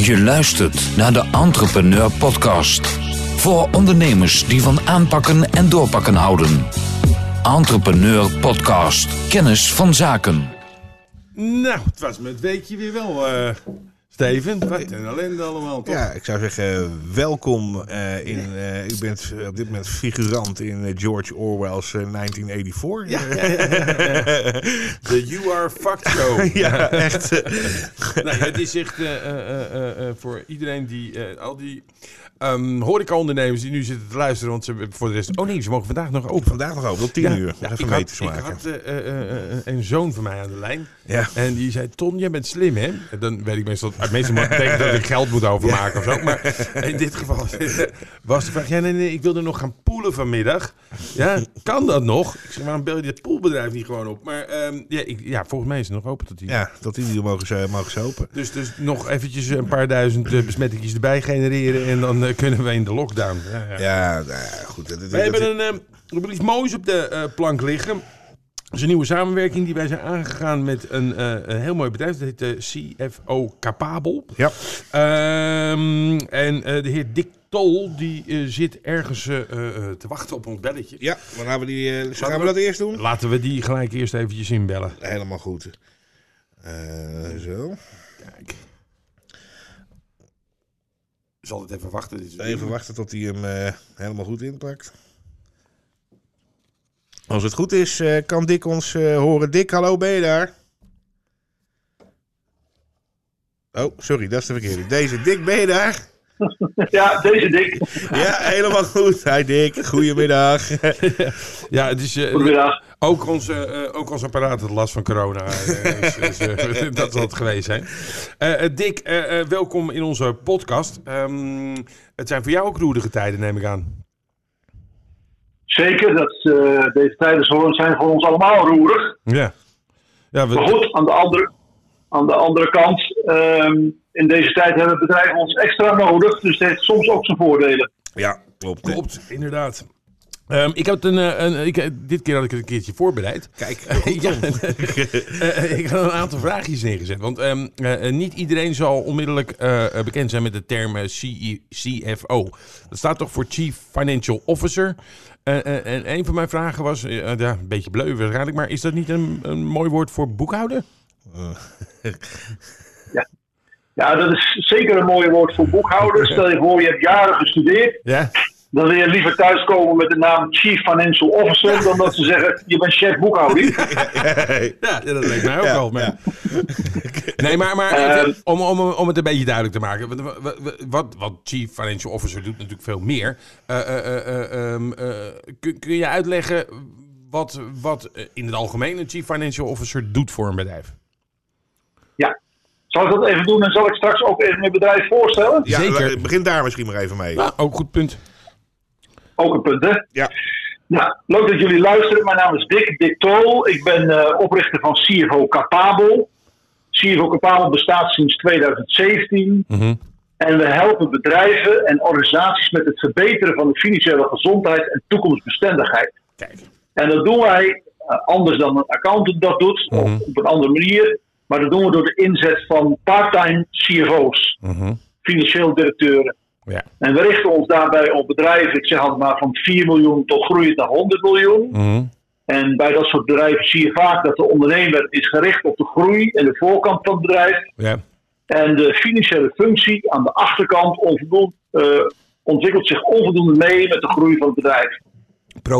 Je luistert naar de Entrepreneur Podcast. Voor ondernemers die van aanpakken en doorpakken houden. Entrepreneur Podcast. Kennis van zaken. Nou, het was met weekje weer wel, eh, Steven. Wat een ellende allemaal, toch? Ja, ik zou zeggen, welkom eh, in. eh, u bent op dit moment figurant in eh, George Orwell's eh, 1984. Ja, ja, ja, ja. De You Are Fucked Show. Ja, echt. Nee, het is echt voor iedereen die, al die ehm horeca-ondernemers die nu zitten te luisteren, want ze hebben voor de rest... Oh nee, ze mogen vandaag nog open. Vandaag nog over, tot 10 uur. Even ik had, ik had een zoon van mij aan de lijn. Ja. En die zei, Ton, jij bent slim, hè? En dan weet ik meestal... Het meestal betekent dat ik geld moet overmaken of zo. Maar in dit geval was de vraag... Ja, nee, nee, ik wilde nog gaan poelen vanmiddag. Ja, kan dat nog? Ik zeg, waarom bel je dit poolbedrijf niet gewoon op? Maar ehm, ja, ik, ja, volgens mij is het nog open tot die. Ja, tot 10 uur mogen ze, mogen ze open. Dus, dus nog eventjes een paar duizend eh, besmettingjes erbij genereren... en dan eh, kunnen we in de lockdown. Ja, ja. Ja, nou goed. dat- dat- We hebben een, eh, we hebben iets moois op de eh, plank liggen. Dat is een nieuwe samenwerking die wij zijn aangegaan met een, eh, een heel mooi bedrijf. Dat heet eh, CFO Capabel. Ja, Ehm, en eh, de heer Dick Tol die zit ergens te wachten op ons belletje. ja, dan gaan we, die, gaan we dat eerst doen? Laten we die gelijk eerst eventjes inbellen. Helemaal goed. Zo. Kijk. Zal het even wachten? Dit Even wachten tot hij hem helemaal goed inpakt. Als het goed is, eh, kan Dick ons eh, horen. Dick, hallo, ben je daar? Oh, sorry, dat is de verkeerde. Deze, Dick, ben je daar? Ja, deze dik. Ja, helemaal goed. Hi Dick, goedemiddag. Ja, eh, Goedemiddag. ook, onze, eh, ook ons apparaat had last van corona. dus, dus, dat zal het geweest zijn. Dick, welkom in onze podcast. Ehm, het zijn voor jou ook roerige tijden, neem ik aan. Zeker, dat, eh, deze tijden zijn voor ons allemaal roerig. Ja. Ja, Maar goed, aan de andere, aan de andere kant, ehm, in deze tijd hebben bedrijven ons extra nodig. Dus het heeft soms ook zijn voordelen. Ja, klopt. klopt, inderdaad. Ehm, ik heb een, eh, een ik, eh, dit keer had ik het een keertje voorbereid. Kijk, ja, Eh, ik had een aantal vraagjes neergezet. Want ehm, eh, eh, niet iedereen zal onmiddellijk bekend zijn met de term CFO. Dat staat toch voor Chief Financial Officer. En een van mijn vragen was, ja, een beetje bleu waarschijnlijk, maar is dat niet een, een mooi woord voor boekhouder? Ja, dat is zeker een mooi woord voor boekhouders. Stel je voor, je hebt jaren gestudeerd. Ja. Dan wil je liever thuiskomen met de naam Chief Financial Officer. Dan dat ze zeggen, je bent chef boekhouding. Ja, dat lijkt mij ook Ja, wel. Maar... Nee, maar, maar Eh, even om, om, om het een beetje duidelijk te maken. Wat, wat, Chief Financial Officer doet natuurlijk veel meer. Eh, eh, eh, eh, ehm, eh, kun, kun je uitleggen wat, wat in het algemeen een Chief Financial Officer doet voor een bedrijf? Ja. Zal ik dat even doen en zal ik straks ook even mijn bedrijf voorstellen? Ja, Zeker. Begin daar misschien maar even mee. Nou, ook goed punt. Ook een punt, hè? Ja, Nou, leuk dat jullie luisteren. Mijn naam is Dick, Dick Tol. Ik ben eh, oprichter van CFO Capabel. CFO Capabel bestaat sinds 2017. Mhm. En we helpen bedrijven en organisaties met het verbeteren van de financiële gezondheid en toekomstbestendigheid. Kijk. En dat doen wij eh, anders dan een accountant dat doet, Mhm. of op een andere manier. Maar dat doen we door de inzet van part-time CFO's, Mhm. financieel directeuren. Ja. En we richten ons daarbij op bedrijven, ik zeg altijd maar van 4 miljoen tot groeiend naar 100 miljoen. Mhm. En bij dat soort bedrijven zie je vaak dat de ondernemer is gericht op de groei en de voorkant van het bedrijf. Ja. En de financiële functie aan de achterkant eh, ontwikkelt zich onvoldoende mee met de groei van het bedrijf.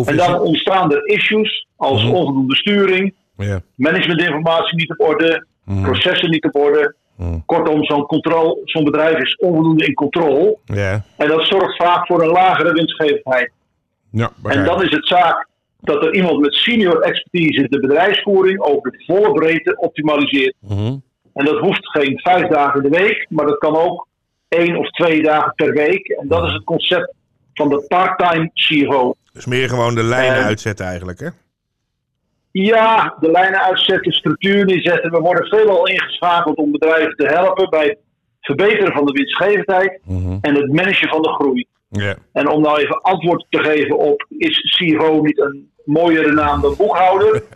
En dan ontstaan er issues als Mhm. onvoldoende sturing, managementinformatie niet op orde, Mhm. processen niet op orde. Mhm. Kortom, zo'n bedrijf is onvoldoende in controle. En dat zorgt vaak voor een lagere winstgevendheid. Ja, En dan is het zaak dat er iemand met senior expertise de bedrijfsvoering over de volle breedte optimaliseert. Mhm. En dat hoeft geen vijf dagen in de week, maar dat kan ook één of twee dagen per week. En dat is het concept van de part-time CFO. dus meer gewoon de lijnen Eh, uitzetten eigenlijk, hè? Ja, de lijnen uitzetten, structuur neerzetten. We worden veelal ingeschakeld om bedrijven te helpen bij het verbeteren van de winstgevendheid Mhm. en het managen van de groei. En om nou even antwoord te geven op, is CFO niet een mooiere naam dan boekhouder?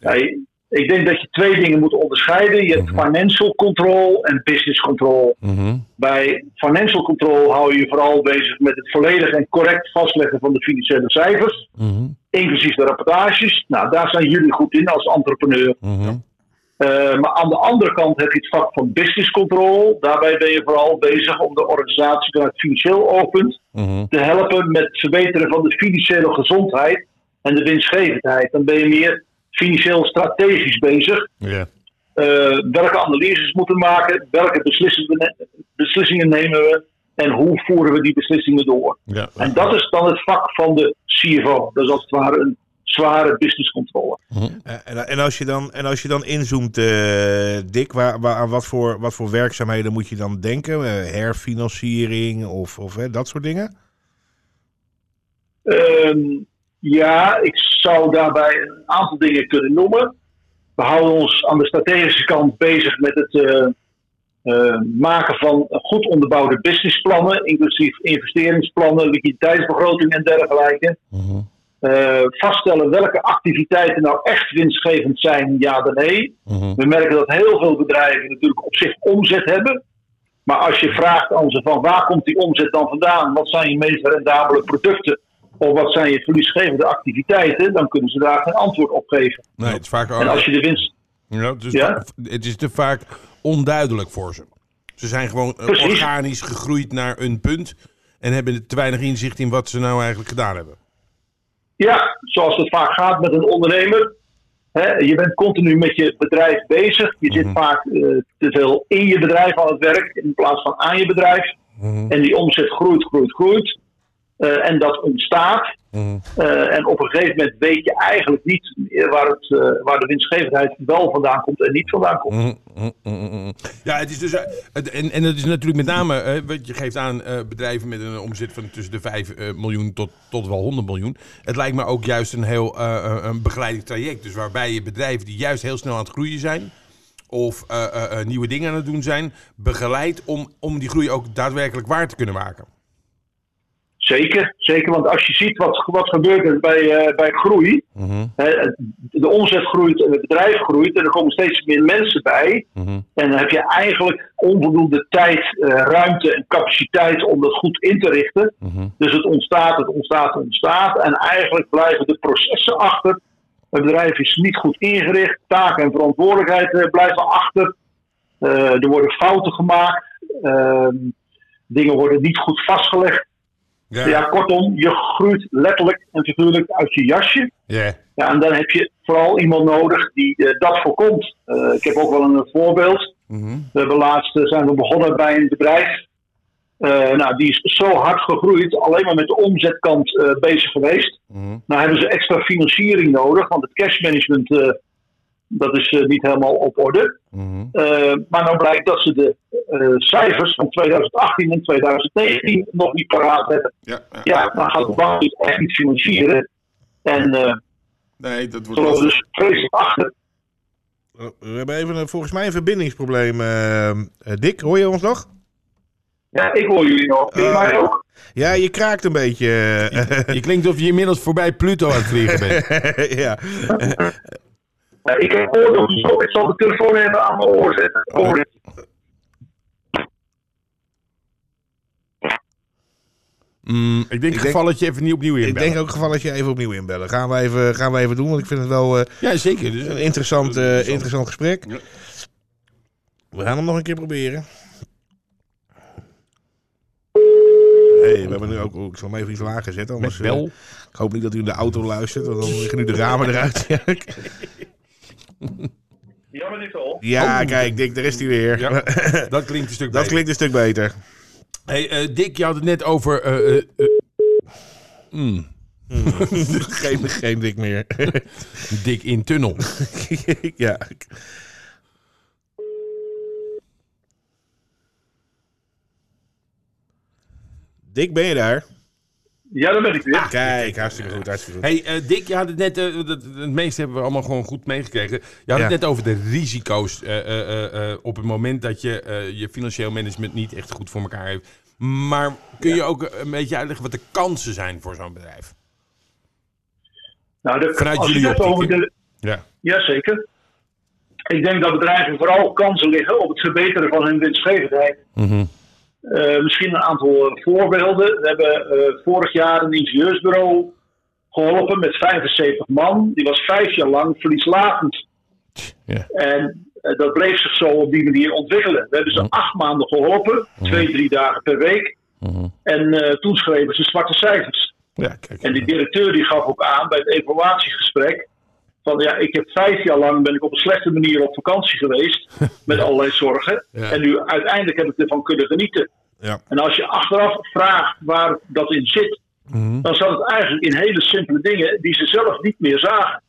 Nee, ik denk dat je twee dingen moet onderscheiden. Je hebt Mhm. financial control en business control. Mhm. Bij financial control hou je je vooral bezig met het volledig en correct vastleggen van de financiële cijfers, Mhm. inclusief de rapportages. Nou, daar zijn jullie goed in als entrepreneur. Eh, maar aan de andere kant heb je het vak van business control. Daarbij ben je vooral bezig om de organisatie vanuit financieel oogpunt te helpen met het verbeteren van de financiële gezondheid en de winstgevendheid. Dan ben je meer financieel strategisch bezig. Ja. Eh, welke analyses moeten we maken? Welke beslissingen, beslissingen nemen we? En hoe voeren we die beslissingen door? Ja. En dat is dan het vak van de CFO. Dat is als het ware een zware business controle. Eh, en, en, als je dan, en als je dan inzoomt, eh, Dick, waar, waar, aan wat voor, wat voor werkzaamheden moet je dan denken? Eh, herfinanciering of, of hè, dat soort dingen? Ehm, ja, ik zou daarbij een aantal dingen kunnen noemen. We houden ons aan de strategische kant bezig met het eh, eh, maken van goed onderbouwde businessplannen, inclusief investeringsplannen, liquiditeitsbegroting en dergelijke. Mhm. Eh, vaststellen welke activiteiten nou echt winstgevend zijn, ja of nee. Mhm. We merken dat heel veel bedrijven natuurlijk op zich omzet hebben. Maar als je vraagt aan ze van waar komt die omzet dan vandaan? Wat zijn je meest rendabele producten? Of wat zijn je verliesgevende activiteiten? Dan kunnen ze daar geen antwoord op geven. Nee, het is vaak En als je de winst... Ja, dus Ja? Het is te vaak onduidelijk voor ze. Ze zijn gewoon eh, Precies. organisch gegroeid naar een punt en hebben te weinig inzicht in wat ze nou eigenlijk gedaan hebben. Ja, zoals het vaak gaat met een ondernemer. Je bent continu met je bedrijf bezig. Je zit vaak eh, te veel in je bedrijf aan het werk in plaats van aan je bedrijf. En die omzet groeit, groeit, groeit. Eh, en dat ontstaat. Mhm. Eh, en op een gegeven moment weet je eigenlijk niet waar, het, eh, waar de winstgevendheid wel vandaan komt en niet vandaan komt. Mm, mm, mm, mm. Ja, het is dus. het- en, en het is natuurlijk met name. wat je geeft aan bedrijven met een omzet van tussen de 5 eh, miljoen tot, tot wel 100 miljoen. Het lijkt me ook juist een heel een begeleidingstraject. Dus waarbij je bedrijven die juist heel snel aan het groeien zijn. of nieuwe dingen aan het doen zijn. begeleidt om, om die groei ook daadwerkelijk waar te kunnen maken. Zeker, zeker. Want als je ziet wat, wat gebeurt er bij, eh, bij groei. Hè, de omzet groeit, en het bedrijf groeit en er komen steeds meer mensen bij. En dan heb je eigenlijk onvoldoende tijd, eh, ruimte en capaciteit om dat goed in te richten. Dus het ontstaat, het ontstaat, het ontstaat. En eigenlijk blijven de processen achter. Het bedrijf is niet goed ingericht. Taken en verantwoordelijkheid eh, blijven achter. Er worden fouten gemaakt. Ehm, dingen worden niet goed vastgelegd. Ja. kortom, je groeit letterlijk en figuurlijk uit je jasje. Ja. Ja, en dan heb je vooral iemand nodig die eh, dat voorkomt. Eh, ik heb ook wel een voorbeeld. Mhm. We hebben laatst eh, zijn we begonnen bij een bedrijf. Nou, die is zo hard gegroeid, alleen maar met de omzetkant bezig geweest. Mhm. Nou hebben ze extra financiering nodig, want het cashmanagement dat is eh, niet helemaal op orde. Mhm. Eh, maar nou blijkt dat ze de eh, cijfers van 2018 en 2019 nog niet paraat hebben. Ja, ja. Ja, dan gaat de bank dus echt niet financieren. En eh Nee, dat wordt dus vreselijk achter. Oh, We hebben even een, volgens mij een verbindingsprobleem. Dick, hoor je ons nog? Ja, ik hoor jullie nog. Mij ook. Ja, je kraakt een beetje. Je klinkt of je inmiddels voorbij Pluto aan het vliegen bent. ja. Ik heb oordeel, dus ik zal de telefoon even aan mijn oor zetten. Ik. Mm, ik denk denk- het geval dat je even niet opnieuw Ik inbellen. denk ook geval dat je even opnieuw inbellen. Gaan we even, gaan we even doen, want ik vind het wel eh, Ja, zeker. Dus, een interessant, eh, interessant gesprek. Ja. We gaan hem nog een keer proberen. Hey, we hebben nu ook, oh, ik zal hem even iets lager zetten. Met Anders, bel. eh, ik hoop niet dat u in de auto luistert, want dan liggen nu de ramen eruit. Ja, maar dit al. ja, kijk, Dick, daar is hij weer. Ja, dat klinkt een stuk Dat beter. klinkt een stuk beter. Hey, eh, Dick, je had het net over... eh, eh, eh, mm, geen, geen Dick meer. Dick in tunnel. ja. Dick, ben je daar? Ja, dan ben ik weer. Kijk, hartstikke goed, hartstikke goed. Hey, eh, Dick, je had het net... eh, dat, het meeste hebben we allemaal gewoon goed meegekregen. Je had Ja. het net over de risico's eh, eh, eh, eh, op het moment dat je eh, je financieel management niet echt goed voor elkaar heeft. Maar kun je ook een beetje uitleggen wat de kansen zijn voor zo'n bedrijf? Nou, de, Vanuit als je jullie het hebt over optiek, de, Ja. Jazeker. ik denk dat bedrijven vooral kansen liggen op het verbeteren van hun winstgevendheid. Mhm. Eh, misschien een aantal voorbeelden. We hebben eh, vorig jaar een ingenieursbureau geholpen met 75 man. Die was vijf jaar lang verlieslatend. Ja. En eh, dat bleef zich zo op die manier ontwikkelen. We hebben ze acht maanden geholpen, twee, drie dagen per week. En eh, toen schreven ze zwarte cijfers. Ja, kijk. En die directeur die gaf ook aan bij het evaluatiegesprek. Van ja, ik heb vijf jaar lang ben ik op een slechte manier op vakantie geweest. met allerlei zorgen. Ja. En nu uiteindelijk heb ik ervan kunnen genieten. Ja. En als je achteraf vraagt waar dat in zit. Mhm. dan zat het eigenlijk in hele simpele dingen die ze zelf niet meer zagen.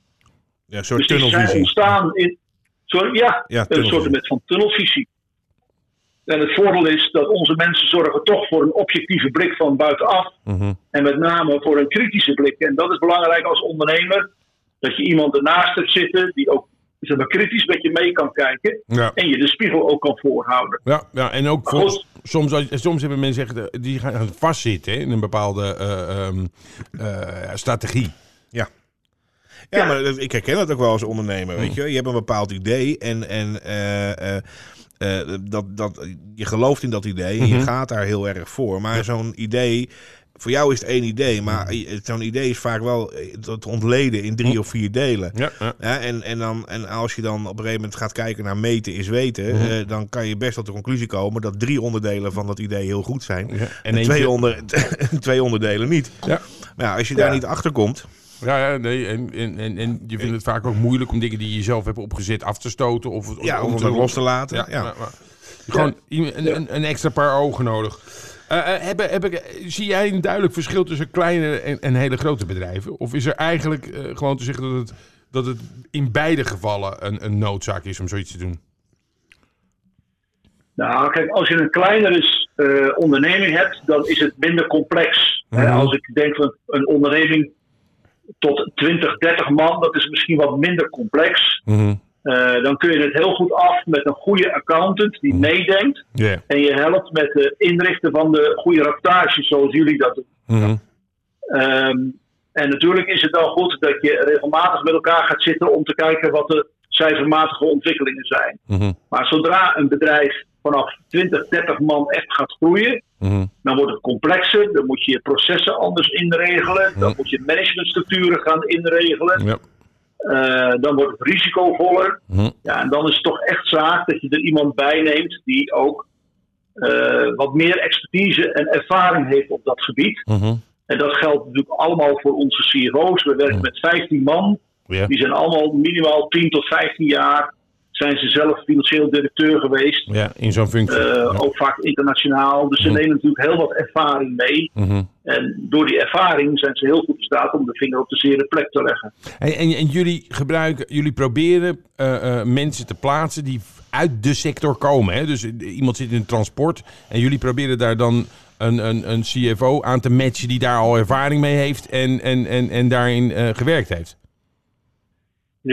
Ja, een soort Dus die zijn tunnelvisie. ontstaan in. Sorry, ja, Ja, een tunnelvisie. soort met van tunnelvisie. En het voordeel is dat onze mensen zorgen toch voor een objectieve blik van buitenaf. Mhm. En met name voor een kritische blik. En dat is belangrijk als ondernemer. Dat je iemand ernaast hebt zitten die ook zeg maar, kritisch met je mee kan kijken. Ja. En je de spiegel ook kan voorhouden. Ja, ja, en ook voor- goed. soms, als- soms hebben mensen echt, eh, die gaan vastzitten hè, in een bepaalde eh, ehm, eh, strategie. Ja. Ja, maar ik herken dat ook wel als ondernemer, weet je. Je hebt een bepaald idee en, en eh, eh, eh, dat, dat, je gelooft in dat idee en je gaat daar heel erg voor. Maar zo'n idee, voor jou is het één idee, maar je- zo'n idee is vaak wel eh, te ontleden in drie of vier delen. Ja, ja. Ja, en, en, dan, en als je dan op een gegeven moment gaat kijken naar meten is weten, eh, dan kan je best tot de conclusie komen dat drie onderdelen van dat idee heel goed zijn. En twee, onder, twee onderdelen niet. Ja. Maar ja, als je daar niet achter komt, Ja, ja nee, en, en, en, en je vindt het vaak ook moeilijk om dingen die je zelf hebt opgezet af te stoten. Of, of, ja, om te het los te laten. Ja, Ja, maar- maar- Gewoon een, een, een extra paar ogen nodig. Eh, eh, heb, heb ik, zie jij een duidelijk verschil tussen kleine en, en hele grote bedrijven? Of is er eigenlijk eh, gewoon te zeggen dat het, dat het in beide gevallen een, een noodzaak is om zoiets te doen? Nou, kijk, als je een kleinere eh, onderneming hebt, dan is het minder complex. Hè, Mhm. als ik denk van een onderneming tot 20, 30 man, dat is misschien wat minder complex. Eh, dan kun je het heel goed af met een goede accountant die meedenkt. Ja. En je helpt met het inrichten van de goede rapportages, zoals jullie dat doen. Mhm. Ehm, en natuurlijk is het wel goed dat je regelmatig met elkaar gaat zitten om te kijken wat de cijfermatige ontwikkelingen zijn. Mhm. Maar zodra een bedrijf vanaf 20, 30 man echt gaat groeien, Mhm. dan wordt het complexer. Dan moet je je processen anders inregelen. Dan moet je managementstructuren gaan inregelen. Ja. Eh, dan wordt het risicovoller. Mhm. Ja, en dan is het toch echt zaak dat je er iemand bij neemt die ook eh, wat meer expertise en ervaring heeft op dat gebied. Mhm. En dat geldt natuurlijk allemaal voor onze CFO's. We werken met 15 man. Die zijn allemaal minimaal 10 tot 15 jaar. Zijn ze zelf financieel directeur geweest. ja, in zo'n functie. Eh, Ja. Ook vaak internationaal. Dus ze nemen natuurlijk heel wat ervaring mee. Mhm. En door die ervaring zijn ze heel goed in staat om de vinger op de zere plek te leggen. En, en, en jullie gebruiken, jullie proberen eh, eh, mensen te plaatsen die uit de sector komen. Hè? Dus iemand zit in het transport en jullie proberen daar dan een, een, een CFO aan te matchen die daar al ervaring mee heeft en, en, en, en daarin gewerkt heeft.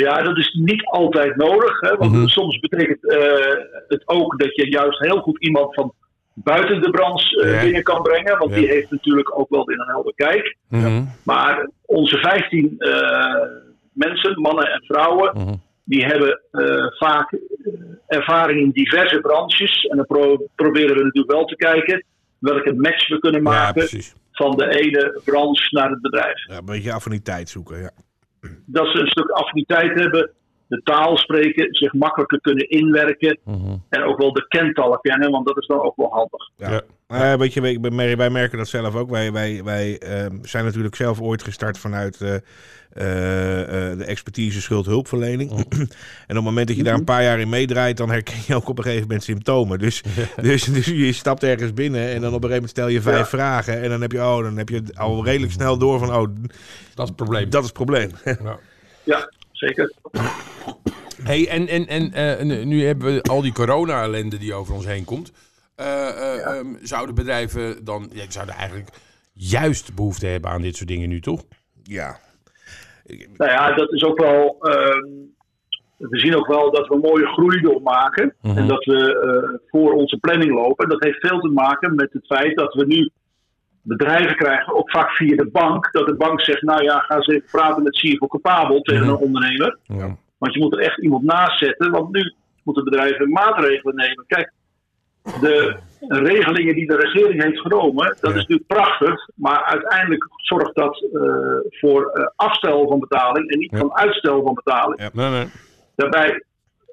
Ja, dat is niet altijd nodig. Hè, want Mhm. soms betekent eh, het ook dat je juist heel goed iemand van buiten de branche eh, Ja. binnen kan brengen. Want Ja. die heeft natuurlijk ook wel weer een helder kijk. Mhm. Maar onze 15 eh, mensen, mannen en vrouwen, Mhm. die hebben eh, vaak ervaring in diverse branches. En dan pro- proberen we natuurlijk wel te kijken welke match we kunnen maken van de ene branche naar het bedrijf. Ja, een beetje affiniteit zoeken. Ja. Dat ze een stuk affiniteit hebben, de taal spreken, zich makkelijker kunnen inwerken Mhm. en ook wel de kentallen kennen, want dat is dan ook wel handig. Ja. Ja. Weet je, wij, wij- merken dat zelf ook. Wij, wij, wij ehm, zijn natuurlijk zelf ooit gestart vanuit eh, eh, eh, de expertise schuldhulpverlening. Oh. en op het moment dat je daar een paar jaar in meedraait, dan herken je ook op een gegeven moment symptomen. Dus, dus, dus je stapt ergens binnen en dan op een gegeven moment stel je vijf Ja. vragen. En dan heb je, oh, dan heb je al redelijk snel door van, oh, Dat is het probleem. dat is het probleem. Ja. Zeker. Hey, en, en, en eh, nu- hebben we al die corona-ellende die over ons heen komt. Eh, eh, ehm, zouden bedrijven dan, ja, zouden eigenlijk juist behoefte hebben aan dit soort dingen nu, toch? ja. Nou ja, dat is ook wel. ehm, we zien ook wel dat we mooie groei doormaken. Mhm. En dat we eh, voor onze planning lopen. En dat heeft veel te maken met het feit dat we nu bedrijven krijgen, ook vaak via de bank. Dat de bank zegt: Nou ja, ga eens even praten met CFO Capabel tegen een ondernemer. Ja. Want je moet er echt iemand naast zetten. Want nu moeten bedrijven maatregelen nemen. Kijk, de regelingen die de regering heeft genomen, dat is natuurlijk prachtig. Maar uiteindelijk zorgt dat uh, voor uh, afstel van betaling en niet Ja. van uitstel van betaling. Ja. Nee, nee. Daarbij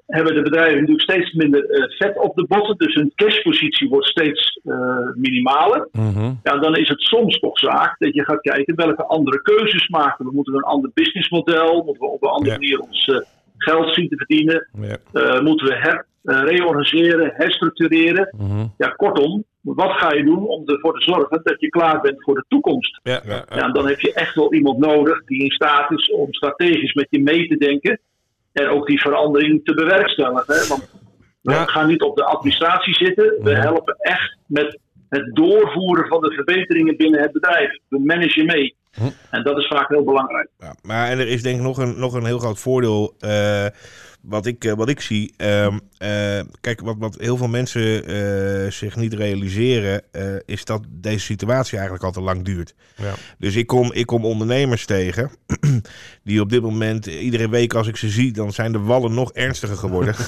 hebben de bedrijven natuurlijk steeds minder eh, vet op de botten. Dus hun cashpositie wordt steeds eh, minimaler. Mhm. Ja, dan is het soms toch zaak dat je gaat kijken welke andere keuzes maken we. Moeten we een ander businessmodel? Moeten we op een andere manier ons eh, geld zien te verdienen? Eh, moeten we her, eh, reorganiseren, herstructureren? Mhm. Ja, kortom, wat ga je doen om ervoor te zorgen dat je klaar bent voor de toekomst? Ja, dan heb je echt wel iemand nodig die in staat is om strategisch met je mee te denken. En ook die verandering te bewerkstelligen. Hè? Want we Ja. gaan niet op de administratie zitten. We Ja. helpen echt met het doorvoeren van de verbeteringen binnen het bedrijf. We managen mee. Hm. En dat is vaak heel belangrijk. Ja, maar en er is denk ik nog een, nog een heel groot voordeel eh, wat, ik, eh, wat ik zie. Ehm, eh, kijk, wat, wat heel veel mensen eh, zich niet realiseren, is dat deze situatie eigenlijk al te lang duurt. Ja. Dus ik kom, ik kom ondernemers tegen die op dit moment, iedere week als ik ze zie, dan zijn de wallen nog ernstiger geworden.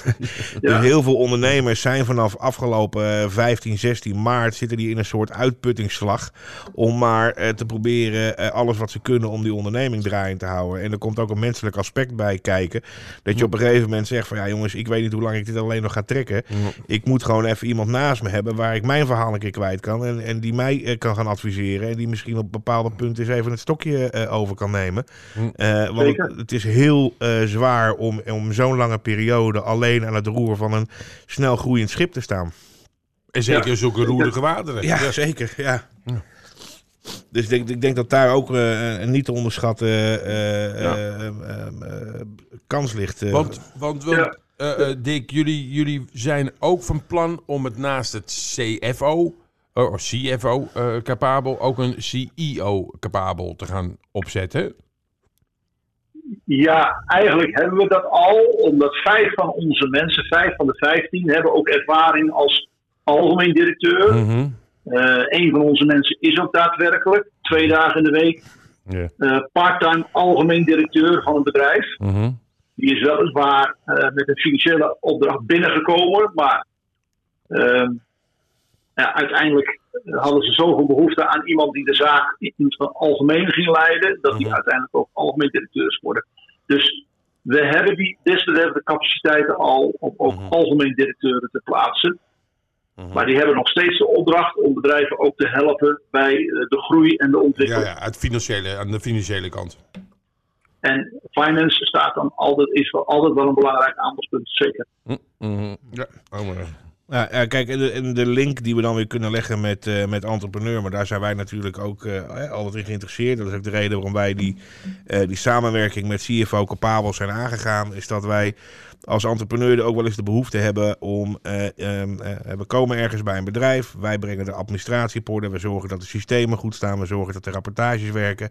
Ja. Dus heel veel ondernemers zijn vanaf afgelopen eh, 15, 16 maart zitten die in een soort uitputtingsslag om maar te proberen alles wat ze kunnen om die onderneming draaiend te houden. En er komt ook een menselijk aspect bij kijken. Dat je op een gegeven moment zegt van ja jongens, ik weet niet hoe lang ik dit alleen nog ga trekken. Ik moet gewoon even iemand naast me hebben waar ik mijn verhaal een keer kwijt kan. En, en die mij eh, kan gaan adviseren. En die misschien op bepaalde punten eens even het stokje eh, over kan nemen. Eh, want het, het is heel eh, zwaar om, om zo'n lange periode alleen aan het roer van een snel groeiend schip te staan. En zeker Ja. zulke roerige wateren. Ja, zeker. Ja. Dus ik denk, ik denk dat daar ook eh, een niet te onderschatten eh, Ja. eh, eh, eh, kans ligt. eh. Want, want, want Ja. eh, eh, Dick, jullie, jullie zijn ook van plan om het naast het CFO, of CFO eh, capabel, ook een CEO capabel te gaan opzetten. Ja, eigenlijk hebben we dat al, omdat vijf van onze mensen, vijf van de vijftien, hebben ook ervaring als algemeen directeur. Mhm. Eh, een van onze mensen is ook daadwerkelijk twee dagen in de week eh, parttime algemeen directeur van een bedrijf. Mhm. Die is weliswaar eh met een financiële opdracht binnengekomen, maar ehm, ja, uiteindelijk eh, hadden ze zoveel behoefte aan iemand die de zaak in het algemeen ging leiden, dat die Mhm. uiteindelijk ook algemeen directeur is geworden. Dus we hebben die desbetreffende capaciteiten al om ook Mhm. algemeen directeuren te plaatsen. Maar die hebben nog steeds de opdracht om bedrijven ook te helpen bij eh, de groei en de Ja, ontwikkeling. ja, uit financiële, aan de financiële kant. En finance staat dan altijd, is wel altijd wel een belangrijk aandachtspunt, zeker. Mhm. Ja, oh, maar. Ja, ja, kijk, en de, en de link die we dan weer kunnen leggen met, eh, met entrepreneur, maar daar zijn wij natuurlijk ook eh, altijd in geïnteresseerd. Dat is ook de reden waarom wij die, eh, die samenwerking met CFO Capabel zijn aangegaan. Is dat wij als entrepreneur ook wel eens de behoefte hebben om, eh, ehm, eh, we komen ergens bij een bedrijf, wij brengen de administratie op orde, we zorgen dat de systemen goed staan, we zorgen dat de rapportages werken.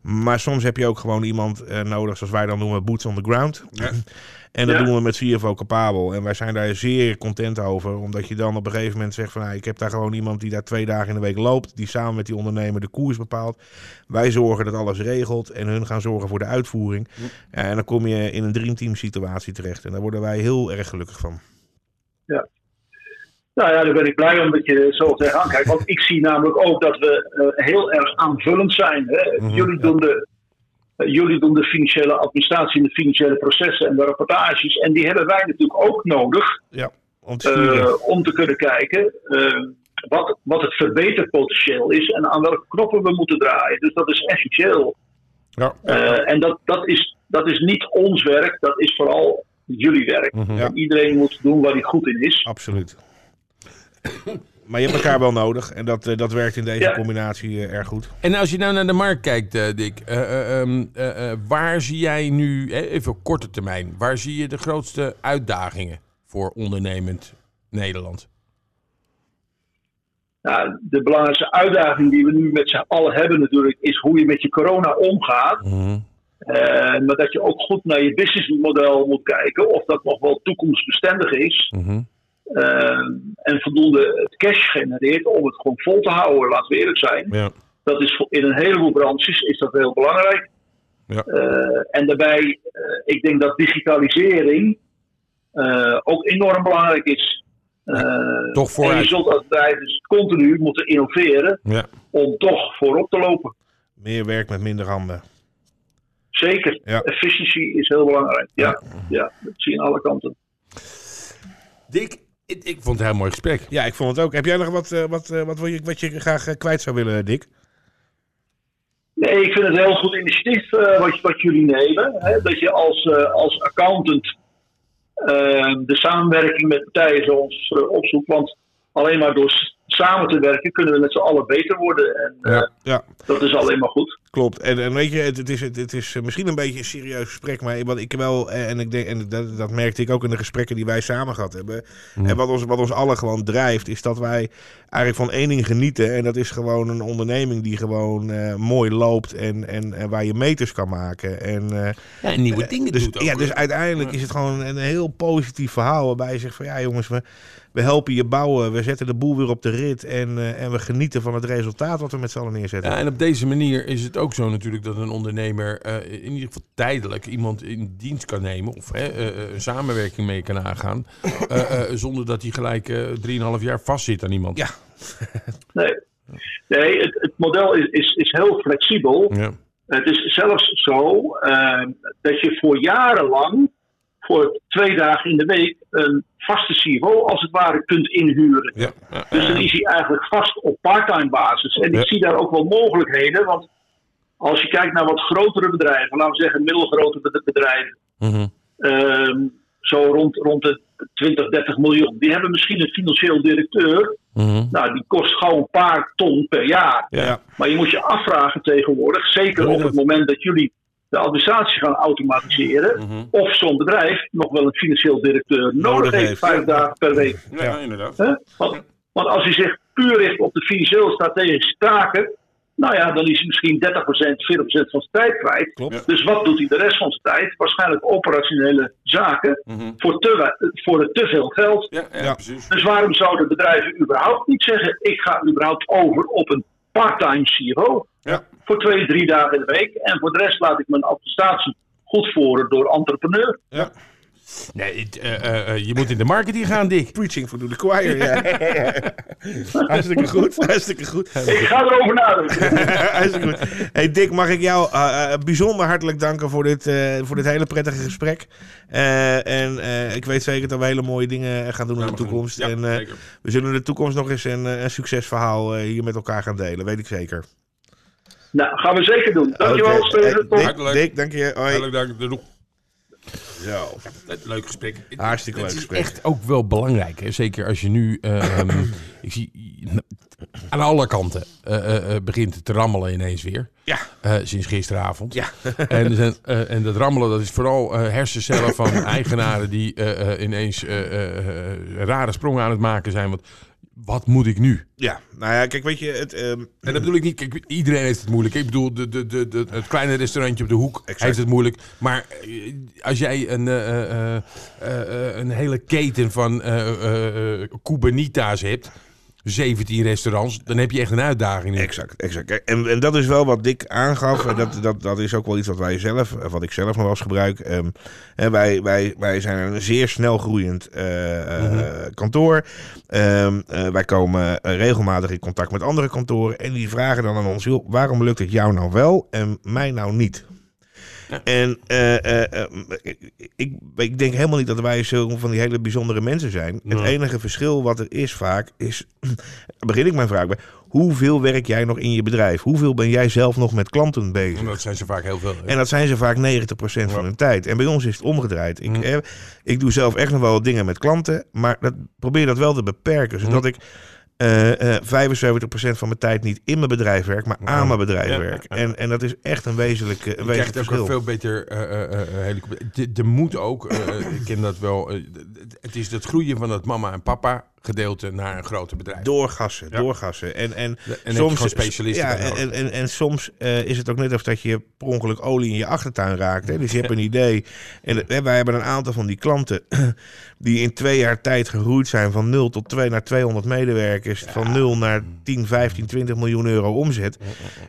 Maar soms heb je ook gewoon iemand eh, nodig, zoals wij dan noemen, boots on the ground. Ja. En dat Ja. doen we met CFO Capabel. En wij zijn daar zeer content over. Omdat je dan op een gegeven moment zegt van... Nou, ik heb daar gewoon iemand die daar twee dagen in de week loopt. Die samen met die ondernemer de koers bepaalt. Wij zorgen dat alles regelt. En hun gaan zorgen voor de uitvoering. Ja, en dan kom je in een dreamteam situatie terecht. En daar worden wij heel erg gelukkig van. Nou ja, daar ben ik blij om dat je zo tegenaan kijkt. Want ik zie namelijk ook dat we eh, heel erg aanvullend zijn. Hè? Mhm, jullie, doen de, eh, jullie doen de financiële administratie en de financiële processen en de rapportages. En die hebben wij natuurlijk ook nodig Ja, om te eh, kunnen kijken eh, wat, wat het verbeterpotentieel is en aan welke knoppen we moeten draaien. Dus dat is essentieel. Ja. Eh, en dat, dat, is, dat is niet ons werk, dat is vooral jullie werk. Mhm. Ja. Iedereen moet doen waar hij goed in is. Absoluut. Maar je hebt elkaar wel nodig. En dat, eh, dat werkt in deze Ja. combinatie eh, erg goed. En als je nou naar de markt kijkt, eh, Dick, eh, eh, ehm, eh, eh, waar zie jij nu, even op korte termijn, waar zie je de grootste uitdagingen voor ondernemend Nederland? Ja, de belangrijkste uitdaging die we nu met z'n allen hebben natuurlijk, is hoe je met je corona omgaat. Eh, maar dat je ook goed naar je businessmodel moet kijken of dat nog wel toekomstbestendig is. Mhm. Eh, en voldoende cash genereert om het gewoon vol te houden, laten we eerlijk zijn. Ja. Dat is in een heleboel branches is dat heel belangrijk. Ja. Eh, en daarbij, eh, ik denk dat digitalisering eh, ook enorm belangrijk is. Eh, Toch en je zult als bedrijf dus continu moeten innoveren Ja. om toch voorop te lopen. Meer werk met minder handen. Zeker. Ja. Efficiëntie is heel belangrijk. Ja, ja. dat zie je aan alle kanten. Dick, ik, ik vond het een heel mooi gesprek. Ja, ik vond het ook. Heb jij nog wat, eh, wat, eh, wat, wil je, wat je graag eh, kwijt zou willen, Dick? Nee, ik vind het een heel goed initiatief eh, wat, wat jullie nemen. Hè? Dat je als, eh, als accountant de samenwerking met partijen zoals opzoekt. Want alleen maar door samen te werken kunnen we met z'n allen beter worden. En eh, Ja. Ja, dat is alleen maar goed. klopt. En, en weet je, het, het is, het, het is eh, misschien een beetje een serieus gesprek, maar wat ik wel, eh, en, ik denk, en dat, dat merkte ik ook in de gesprekken die wij samen gehad hebben. En wat ons, wat ons allen gewoon drijft, is dat wij eigenlijk van één ding genieten. En dat is gewoon een onderneming die gewoon eh, mooi loopt en, en, en waar je meters kan maken. En, eh, Ja, en nieuwe dingen dus, doet ook. ja, dus uiteindelijk is het gewoon een heel positief verhaal. Waarbij je zegt van ja jongens, we, we helpen je bouwen. We zetten de boel weer op de rit. En, eh, en we genieten van het resultaat wat we met z'n allen neerzetten. Ja, en op deze manier is het ook zo natuurlijk dat een ondernemer eh, in ieder geval tijdelijk iemand in dienst kan nemen of hè, eh, een samenwerking mee kan aangaan, eh, eh, zonder dat hij gelijk eh 3,5 jaar vastzit aan iemand. Ja. Nee, nee het, het model is, is, is heel flexibel. Ja. Het is zelfs zo dat je voor jarenlang, voor twee dagen in de week, een vaste CFO als het ware kunt inhuren. Ja. Dus dan is hij eigenlijk vast op parttime basis. En ik zie daar ook wel mogelijkheden. Want als je kijkt naar wat grotere bedrijven, laten we zeggen middelgrote bed- bedrijven, Mhm. ehm, zo rond, rond de 20, 30 miljoen, die hebben misschien een financieel directeur. Mhm. Nou, die kost gauw een paar ton per jaar. Ja. Maar je moet je afvragen tegenwoordig, zeker op het moment dat jullie de administratie gaan automatiseren, Mhm. of zo'n bedrijf nog wel een financieel directeur nodig, heeft, heeft. vijf dagen per week. Ja, ja, inderdaad. Want, want als hij zich puur richt op de financieel strategische taken, nou ja, dan is hij misschien 30%, 40% van zijn tijd kwijt. Klopt. Dus wat doet hij de rest van zijn tijd? Waarschijnlijk operationele zaken Mhm. voor, te, voor te veel geld. Ja, ja, Ja. precies. Dus waarom zouden bedrijven überhaupt niet zeggen: ik ga überhaupt over op een part-time CFO Ja. voor twee, drie dagen in de week en voor de rest laat ik mijn administratie goed voeren door entrepreneur. Ja. Nee, het, eh, eh, eh, je moet in de marketing gaan, Dick. Preaching for the choir, ja. Hartstikke goed, hartstikke goed. Ik ga erover nadenken. hartstikke goed. Hey Dick, mag ik jou bijzonder hartelijk danken voor dit, eh, voor dit hele prettige gesprek. Eh, en eh, ik weet zeker dat we hele mooie dingen gaan doen in de toekomst. Ja, en eh, zeker. we zullen in de toekomst nog eens een, eh, een succesverhaal eh, hier met elkaar gaan delen, weet ik zeker. nou, gaan we zeker doen. Dankjewel, Oké. Steven. Hey, Tot- Dick, dank je. Hoi. Hartelijk dank. De doeg. Zo. Leuk gesprek. Hartstikke Het leuk is gesprek. echt ook wel belangrijk. Hè? Zeker als je nu, ehm, ik zie aan alle kanten eh, eh, eh, begint het te rammelen ineens weer. Ja. Sinds gisteravond. Ja. en, en dat rammelen dat is vooral hersencellen van eigenaren die ineens rare sprongen aan het maken zijn. Want wat moet ik nu? Ja, nou ja, kijk, weet je, het, ehm, En dat bedoel ik niet, kijk, iedereen heeft het moeilijk. Ik bedoel, de, de, de, de- het kleine restaurantje op de hoek Exact. heeft het moeilijk. Maar eh, als jij een, eh, eh, een hele keten van eh, Cubanita's hebt, 17 restaurants, dan heb je echt een uitdaging. nu. Exact, exact. En, en dat is wel wat Dick aangaf. En dat, dat, dat is ook wel iets wat wij zelf, eh, wat ik zelf nog wel eens gebruik. Ehm, wij, wij, wij zijn een zeer snel groeiend eh, eh, kantoor. Ehm, eh, wij komen regelmatig in contact met andere kantoren. En die vragen dan aan ons: joh, waarom lukt het jou nou wel en mij nou niet? En eh, eh, eh, ik, ik denk helemaal niet dat wij zo van die hele bijzondere mensen zijn. Het enige verschil wat er is vaak is, begin ik mijn vraag bij. Hoeveel werk jij nog in je bedrijf? Hoeveel ben jij zelf nog met klanten bezig? En dat zijn ze vaak heel veel. hè. En dat zijn ze vaak 90% van hun tijd. En bij ons is het omgedraaid. Ik, Mhm. eh, ik doe zelf echt nog wel wat dingen met klanten. Maar dat, probeer dat wel te beperken. Zodat Mhm. ik eh, eh, 75% van mijn tijd niet in mijn bedrijf werk, maar aan mijn bedrijf Ja, werk. ja. En, en dat is echt een wezenlijk, eh, een Je wezenlijk krijgt ook verschil. een veel beter eh, eh, eh, helikopter. De- Er moet ook, eh, ik ken dat wel, eh, het is dat groeien van dat mama en papa gedeelte naar een groter bedrijf. Doorgassen, Ja. doorgassen. En, en, soms gewoon specialisten Ja, en, en, en soms eh, is het ook net of dat je per ongeluk olie in je achtertuin raakt. Hè? Dus je hebt een idee. En hè, wij hebben een aantal van die klanten die in twee jaar tijd gegroeid zijn van 0 tot 2 naar 200 medewerkers. Van 0 naar 10, 15, 20 miljoen euro omzet.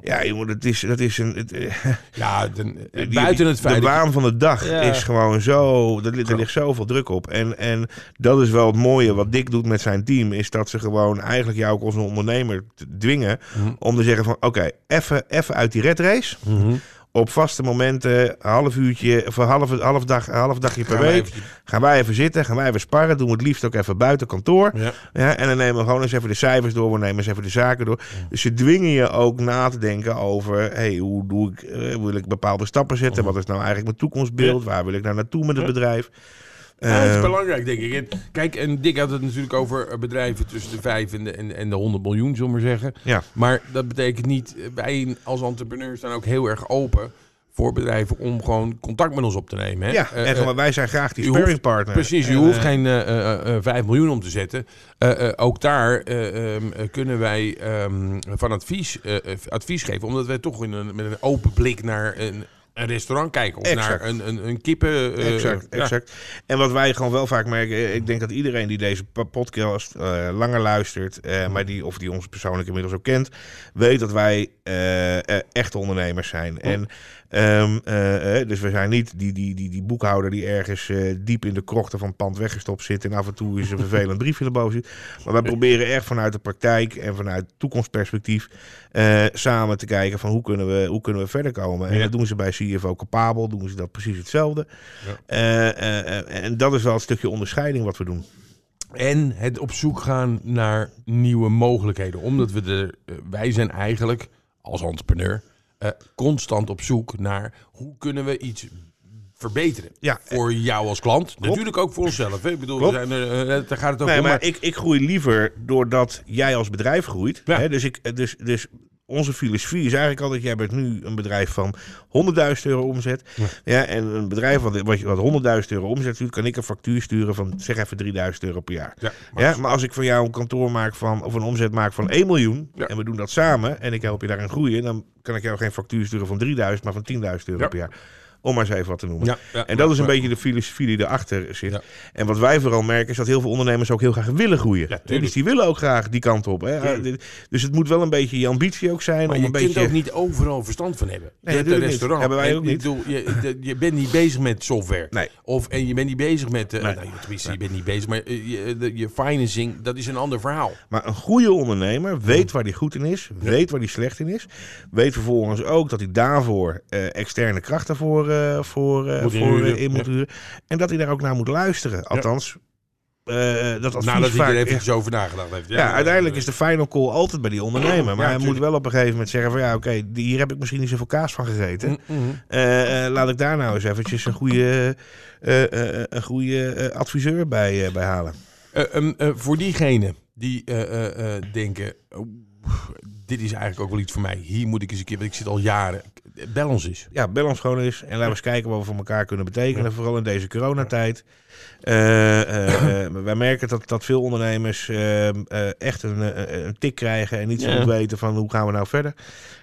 Ja, jongen, dat is, dat is een. Het, eh, Ja, de- die- buiten het De feit... je- waan van de dag Ja. is gewoon zo. Er, ligt- er ligt zoveel druk op. En, en dat is wel het mooie wat Dick doet met zijn team. Is dat ze gewoon eigenlijk jou ook als een ondernemer dwingen. Mhm. Om te zeggen van oké, even even uit die red race. Mhm. Op vaste momenten, een half uurtje of een half, half, dag, half dagje per Gaan wij week. even- Gaan wij even zitten, gaan wij even sparren. Doen we het liefst ook even buiten kantoor. Ja. Ja, en dan nemen we gewoon eens even de cijfers door. We nemen eens even de zaken door. Dus ze dwingen je ook na te denken over... Hey, hoe doe ik, eh, wil ik bepaalde stappen zetten? Wat is nou eigenlijk mijn toekomstbeeld? Waar wil ik nou naartoe met het bedrijf? Ja, dat is Eh, belangrijk, denk ik. En, kijk, en Dick had het natuurlijk over eh, bedrijven tussen de 5 en de, en, en de 100 miljoen, zullen we maar zeggen. Ja. Maar dat betekent niet, eh, wij als entrepreneurs staan ook heel erg open voor bedrijven om gewoon contact met ons op te nemen. Hè? ja, Eh, en gewoon, wij zijn graag die sparringpartner. Precies, u hoeft geen eh, 5 miljoen om te zetten. Ook daar eh, ehm, eh, kunnen wij ehm, van advies, advies geven, omdat wij toch in een, met een open blik naar een, een restaurant kijken. Of Exact. naar een, een, een kippen... eh, Exact, ja. exact. En wat wij gewoon wel vaak merken, eh, ik denk dat iedereen die deze po- podcast eh, langer luistert, eh, maar die, of die ons persoonlijk inmiddels ook kent, weet dat wij echte ondernemers zijn. En ehm, eh, eh, dus we zijn niet die, die, die, die boekhouder die ergens eh, diep in de krochten van het pand weggestopt zit en af en toe eens een vervelend briefje erboven zit. Maar wij proberen echt vanuit de praktijk en vanuit toekomstperspectief samen te kijken van hoe kunnen we, hoe kunnen we verder komen. En Ja. dat doen ze bij CFO Capabel, doen ze dat precies hetzelfde. Ja. En dat is wel een stukje onderscheiding wat we doen. En het op zoek gaan naar nieuwe mogelijkheden. Omdat we eh, wij zijn eigenlijk als entrepreneur eh, constant op zoek naar hoe kunnen we iets verbeteren. Ja, Voor jou als klant. Natuurlijk ook voor onszelf. Hè? Ik bedoel, we zijn er, eh, daar gaat het ook Nee, om. maar maar- ik, ik groei liever doordat jij als bedrijf groeit. Ja. Hè? Dus, ik, dus, dus onze filosofie is eigenlijk altijd... jij bent nu een bedrijf van 100.000 euro omzet. Ja. en een bedrijf wat, wat, je- wat 100.000 euro omzet stuurt... kan ik een factuur sturen van zeg even 3.000 euro per jaar. ja, maar- Ja, maar als ik van jou een kantoor maak van, of een omzet maak van 1 miljoen... Ja. en we doen dat samen en ik help je daarin groeien... dan kan ik jou geen factuur sturen van 3000, maar van 10.000 euro per jaar. Om maar eens even wat te noemen. Ja, ja, en dat is een maar- beetje de filosofie die erachter zit. Ja. En wat wij vooral merken is dat heel veel ondernemers ook heel graag willen groeien. Dus die willen ook graag die kant op. Hè? Tuurlijk. Dus het moet wel een beetje je ambitie ook zijn. Maar om je een kunt beetje... ook niet overal verstand van hebben. Nee, je hebt een restaurant. Hebben wij ook niet. bedoel, je, bent niet bezig met software. Nee. Of, en je bent niet bezig met... eh Nee. nou, tenminste, je bent niet bezig. Maar eh, je, de- je financing, dat is een ander verhaal. Maar een goede ondernemer weet waar hij goed in is, weet waar hij slecht in is. Weet vervolgens ook dat hij daarvoor eh, externe krachten voor, eh, voor, Moet voor eh, in moet ja. huren. En dat hij daar ook naar moet luisteren. Althans, eh, dat Nadat hij er eventjes over nagedacht heeft. Ja, uiteindelijk is de final call altijd bij die ondernemer. Maar hij moet wel op een gegeven moment zeggen van ja, oké, hier heb ik misschien niet zoveel kaas van gegeten. Mm, mm. Laat ik daar nou eens eventjes een goede, een goede adviseur bij, bij halen. Eh, ehm, eh, voor diegenen die denken... dit is eigenlijk ook wel iets voor mij. Hier moet ik eens een keer... Want ik zit al jaren... Bel ons eens. Ja, bel ons gewoon eens en laten we eens kijken wat we voor elkaar kunnen betekenen. Vooral in deze coronatijd. Eh, eh, eh, wij merken dat, dat veel ondernemers echt een, een tik krijgen en niet zo Ja. goed weten van hoe gaan we nou verder.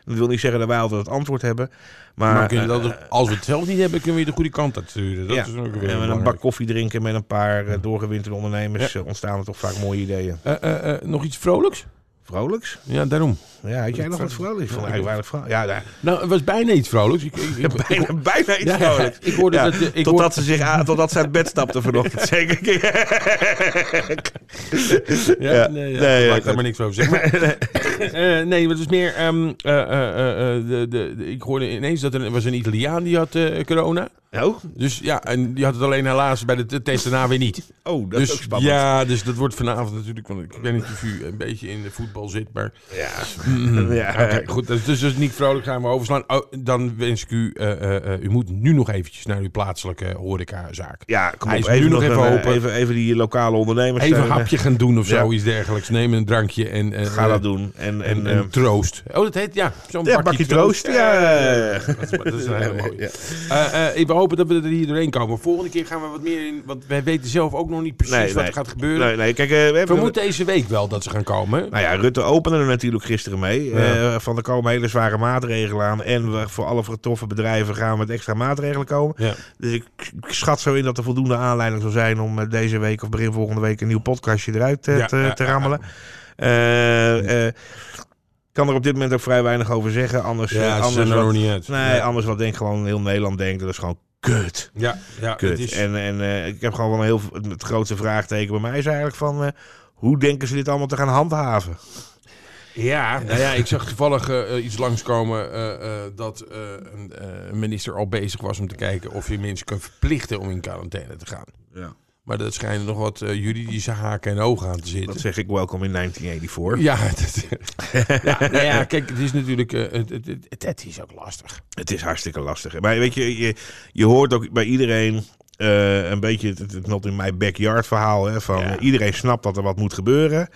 Dat wil niet zeggen dat wij altijd het antwoord hebben. Maar, Maar, kunnen dat, als we het zelf niet hebben, kunnen we je de goede kant uitsturen. Dat ja, is ook weer en met een bak koffie drinken met een paar doorgewinterde ondernemers ontstaan er toch vaak mooie ideeën. Eh, eh, eh, nog iets vrolijks? Vrolijks? Ja, daarom. Ja, had jij nog wat vrolijks? Ik vond het eigenlijk weinig vrolijk. Ja, daar- Nou, het was bijna iets vrolijks. Ik, ik, ik- bijna, bijna iets Ja, vrolijks. ik hoorde Ja, dat... Ik totdat, hoorde- ze zich aan, totdat ze uit bed stapte vanochtend. Zeker. Ja, Ja. nee, ja, Nee, daar maar niks over zeggen. Eh, nee, maar het is meer... ehm, eh, eh, de, de, de- ik hoorde ineens dat er was een Italiaan die had corona. Oh, Dus ja, en die had het alleen helaas bij de test daarna weer niet. oh, dat is ook dus spannend. ja, dus dat wordt vanavond natuurlijk... Want ik weet niet of u een beetje in de voetbal zit, maar... Ja. Mm, Ja. Oké, goed. Dus, dus, niet vrolijk gaan we overslaan. Oh, dan wens ik u... u moet nu nog eventjes naar uw plaatselijke horecazaak. Ja, kom Hij op. is nu nog even open. Even, even die lokale ondernemers Even een hapje gaan doen of Ja. zoiets dergelijks. Neem een drankje en... Ga dat doen. En, en, En, en, troost. Oh, dat heet, ja, zo'n ja, bakje troost. Ja, dat is, dat is een hele mooie. Ja. We hopen dat we er hier doorheen komen. Volgende keer gaan we wat meer in... Want wij weten zelf ook nog niet precies Nee, wat nee. er gaat gebeuren. Nee, nee, kijk, eh, we hebben... Vermoed deze week wel dat ze gaan komen. Nou ja, Rutte opende er natuurlijk gisteren mee. Eh, van er komen hele zware maatregelen aan. En we, voor alle getroffen bedrijven gaan we met extra maatregelen komen. Dus ik, ik schat zo in dat er voldoende aanleiding zal zijn om eh, deze week of begin volgende week een nieuw podcastje eruit te, te ja, rammelen. Eh, eh, kan er op dit moment ook vrij weinig over zeggen. Anders, Ja, eh, ze anders zijn er wat, nog niet uit. Nee, Ja. anders wat denk gewoon heel Nederland denkt. Dat is gewoon kut. Ja, ja Kut. het is... En, en eh, ik heb gewoon wel een heel het grootste vraagteken bij mij is eigenlijk van eh, hoe denken ze dit allemaal te gaan handhaven? Ja, nou ja, ik zag toevallig eh, iets langskomen eh, eh, dat eh, een eh, een minister al bezig was om te kijken of je mensen kan verplichten om in quarantaine te gaan. Ja. Maar dat schijnen nog wat eh, juridische haken en ogen aan te zitten. Dat zeg ik welkom in 1984. Ja, dat, ja, nou ja, kijk, het is natuurlijk, eh, het, het, het, het is ook lastig. Het is hartstikke lastig. Maar weet je, je, je hoort ook bij iedereen eh, een beetje het, not in my backyard verhaal. Hè, van Ja. iedereen snapt dat er wat moet gebeuren.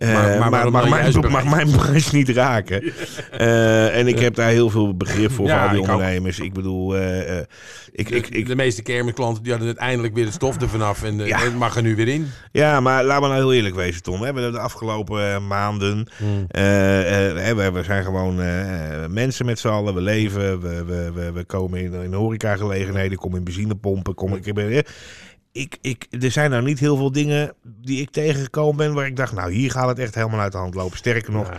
Eh, Maar- maar maar mag, mijn, mag branche niet raken. Eh, en ik heb daar heel veel begrip voor, Ja, voor al die ondernemers. Ik bedoel, eh, ik, De, ik, ik, de meeste kermisklanten die hadden uiteindelijk weer de stof ervan af en Ja. het mag er nu weer in. Ja, maar laten we nou heel eerlijk wezen, Tom. We hebben de afgelopen maanden. Hmm. we, zijn gewoon mensen met z'n allen. We leven. We, we, we, we komen in, in horecagelegenheden. Kom in benzinepompen. Kom, ik, ik, ik, er zijn nou niet heel veel dingen die ik tegengekomen ben. waar ik dacht, nou, hier gaat het echt helemaal uit de hand lopen. Sterker nog,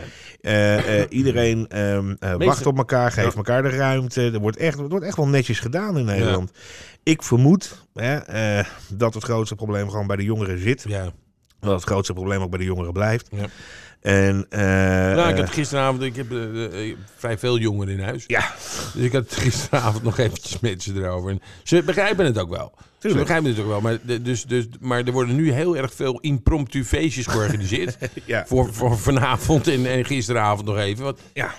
eh, eh, iedereen ehm, eh, wacht op elkaar, geeft Ja. elkaar de ruimte. Er wordt echt, er wordt echt wel netjes gedaan in Nederland. Ik vermoed hè, dat het grootste probleem gewoon bij de jongeren zit. Ja. Dat het grootste probleem ook bij de jongeren blijft. Ja. En, eh, Nou, ik had gisteravond, ik heb vrij veel jongeren in huis. ja, Dus ik had gisteravond nog eventjes met ze erover. En ze begrijpen het ook wel. Tuurlijk. begrijpen het ook wel. Maar, dus, dus, maar er worden nu heel erg veel impromptu feestjes georganiseerd. ja, voor, voor vanavond en, en gisteravond nog even. Want ja.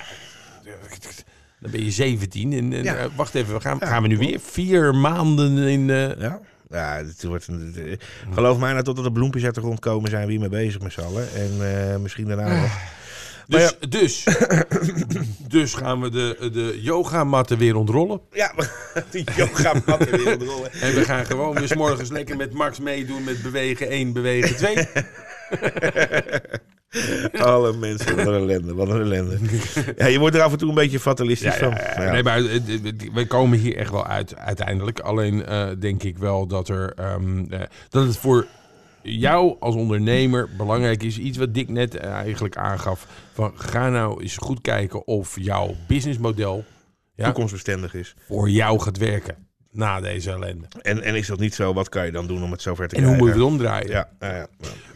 dan ben je 17. En, en, Ja. eh, wacht even, we gaan, Ja, gaan we nu weer vier maanden in... eh, ja. Ja, het wordt een, het- geloof mij nou, totdat de bloempjes uit de grond komen, zijn we hiermee bezig met z'n allen. En eh, misschien daarna nog. Dus, dus, dus gaan we de, de yogamatten weer ontrollen. Ja, die yoga matten weer rollen. En we gaan gewoon weer 's morgens lekker met Max meedoen met bewegen 1, bewegen 2. Alle mensen, wat een ellende, wat een ellende. Ja, je wordt er af en toe een beetje fatalistisch van. Ja. Nee, maar eh, we komen hier echt wel uit uiteindelijk. Alleen eh, denk ik wel dat, er, ehm, eh, dat het voor jou als ondernemer belangrijk is. Iets wat Dick net eigenlijk aangaf. Van, ga nou eens goed kijken of jouw businessmodel ja, Toekomstbestendig is. voor jou gaat werken na deze ellende. En, en is dat niet zo, wat kan je dan doen om het zover te En hoe krijgen? moet je het omdraaien? Ja, ja.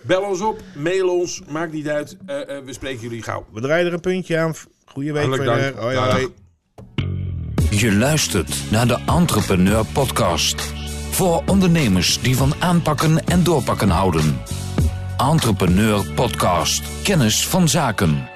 Bel ons op, mail ons, maakt niet uit. Eh, eh, we spreken jullie gauw. We draaien er een puntje aan. Goeie week Hartelijk verder. dank. Hoi, Dag. hoi. Je luistert naar de Entrepreneur Podcast. Voor ondernemers die van aanpakken en doorpakken houden. Entrepreneur Podcast. Kennis van zaken.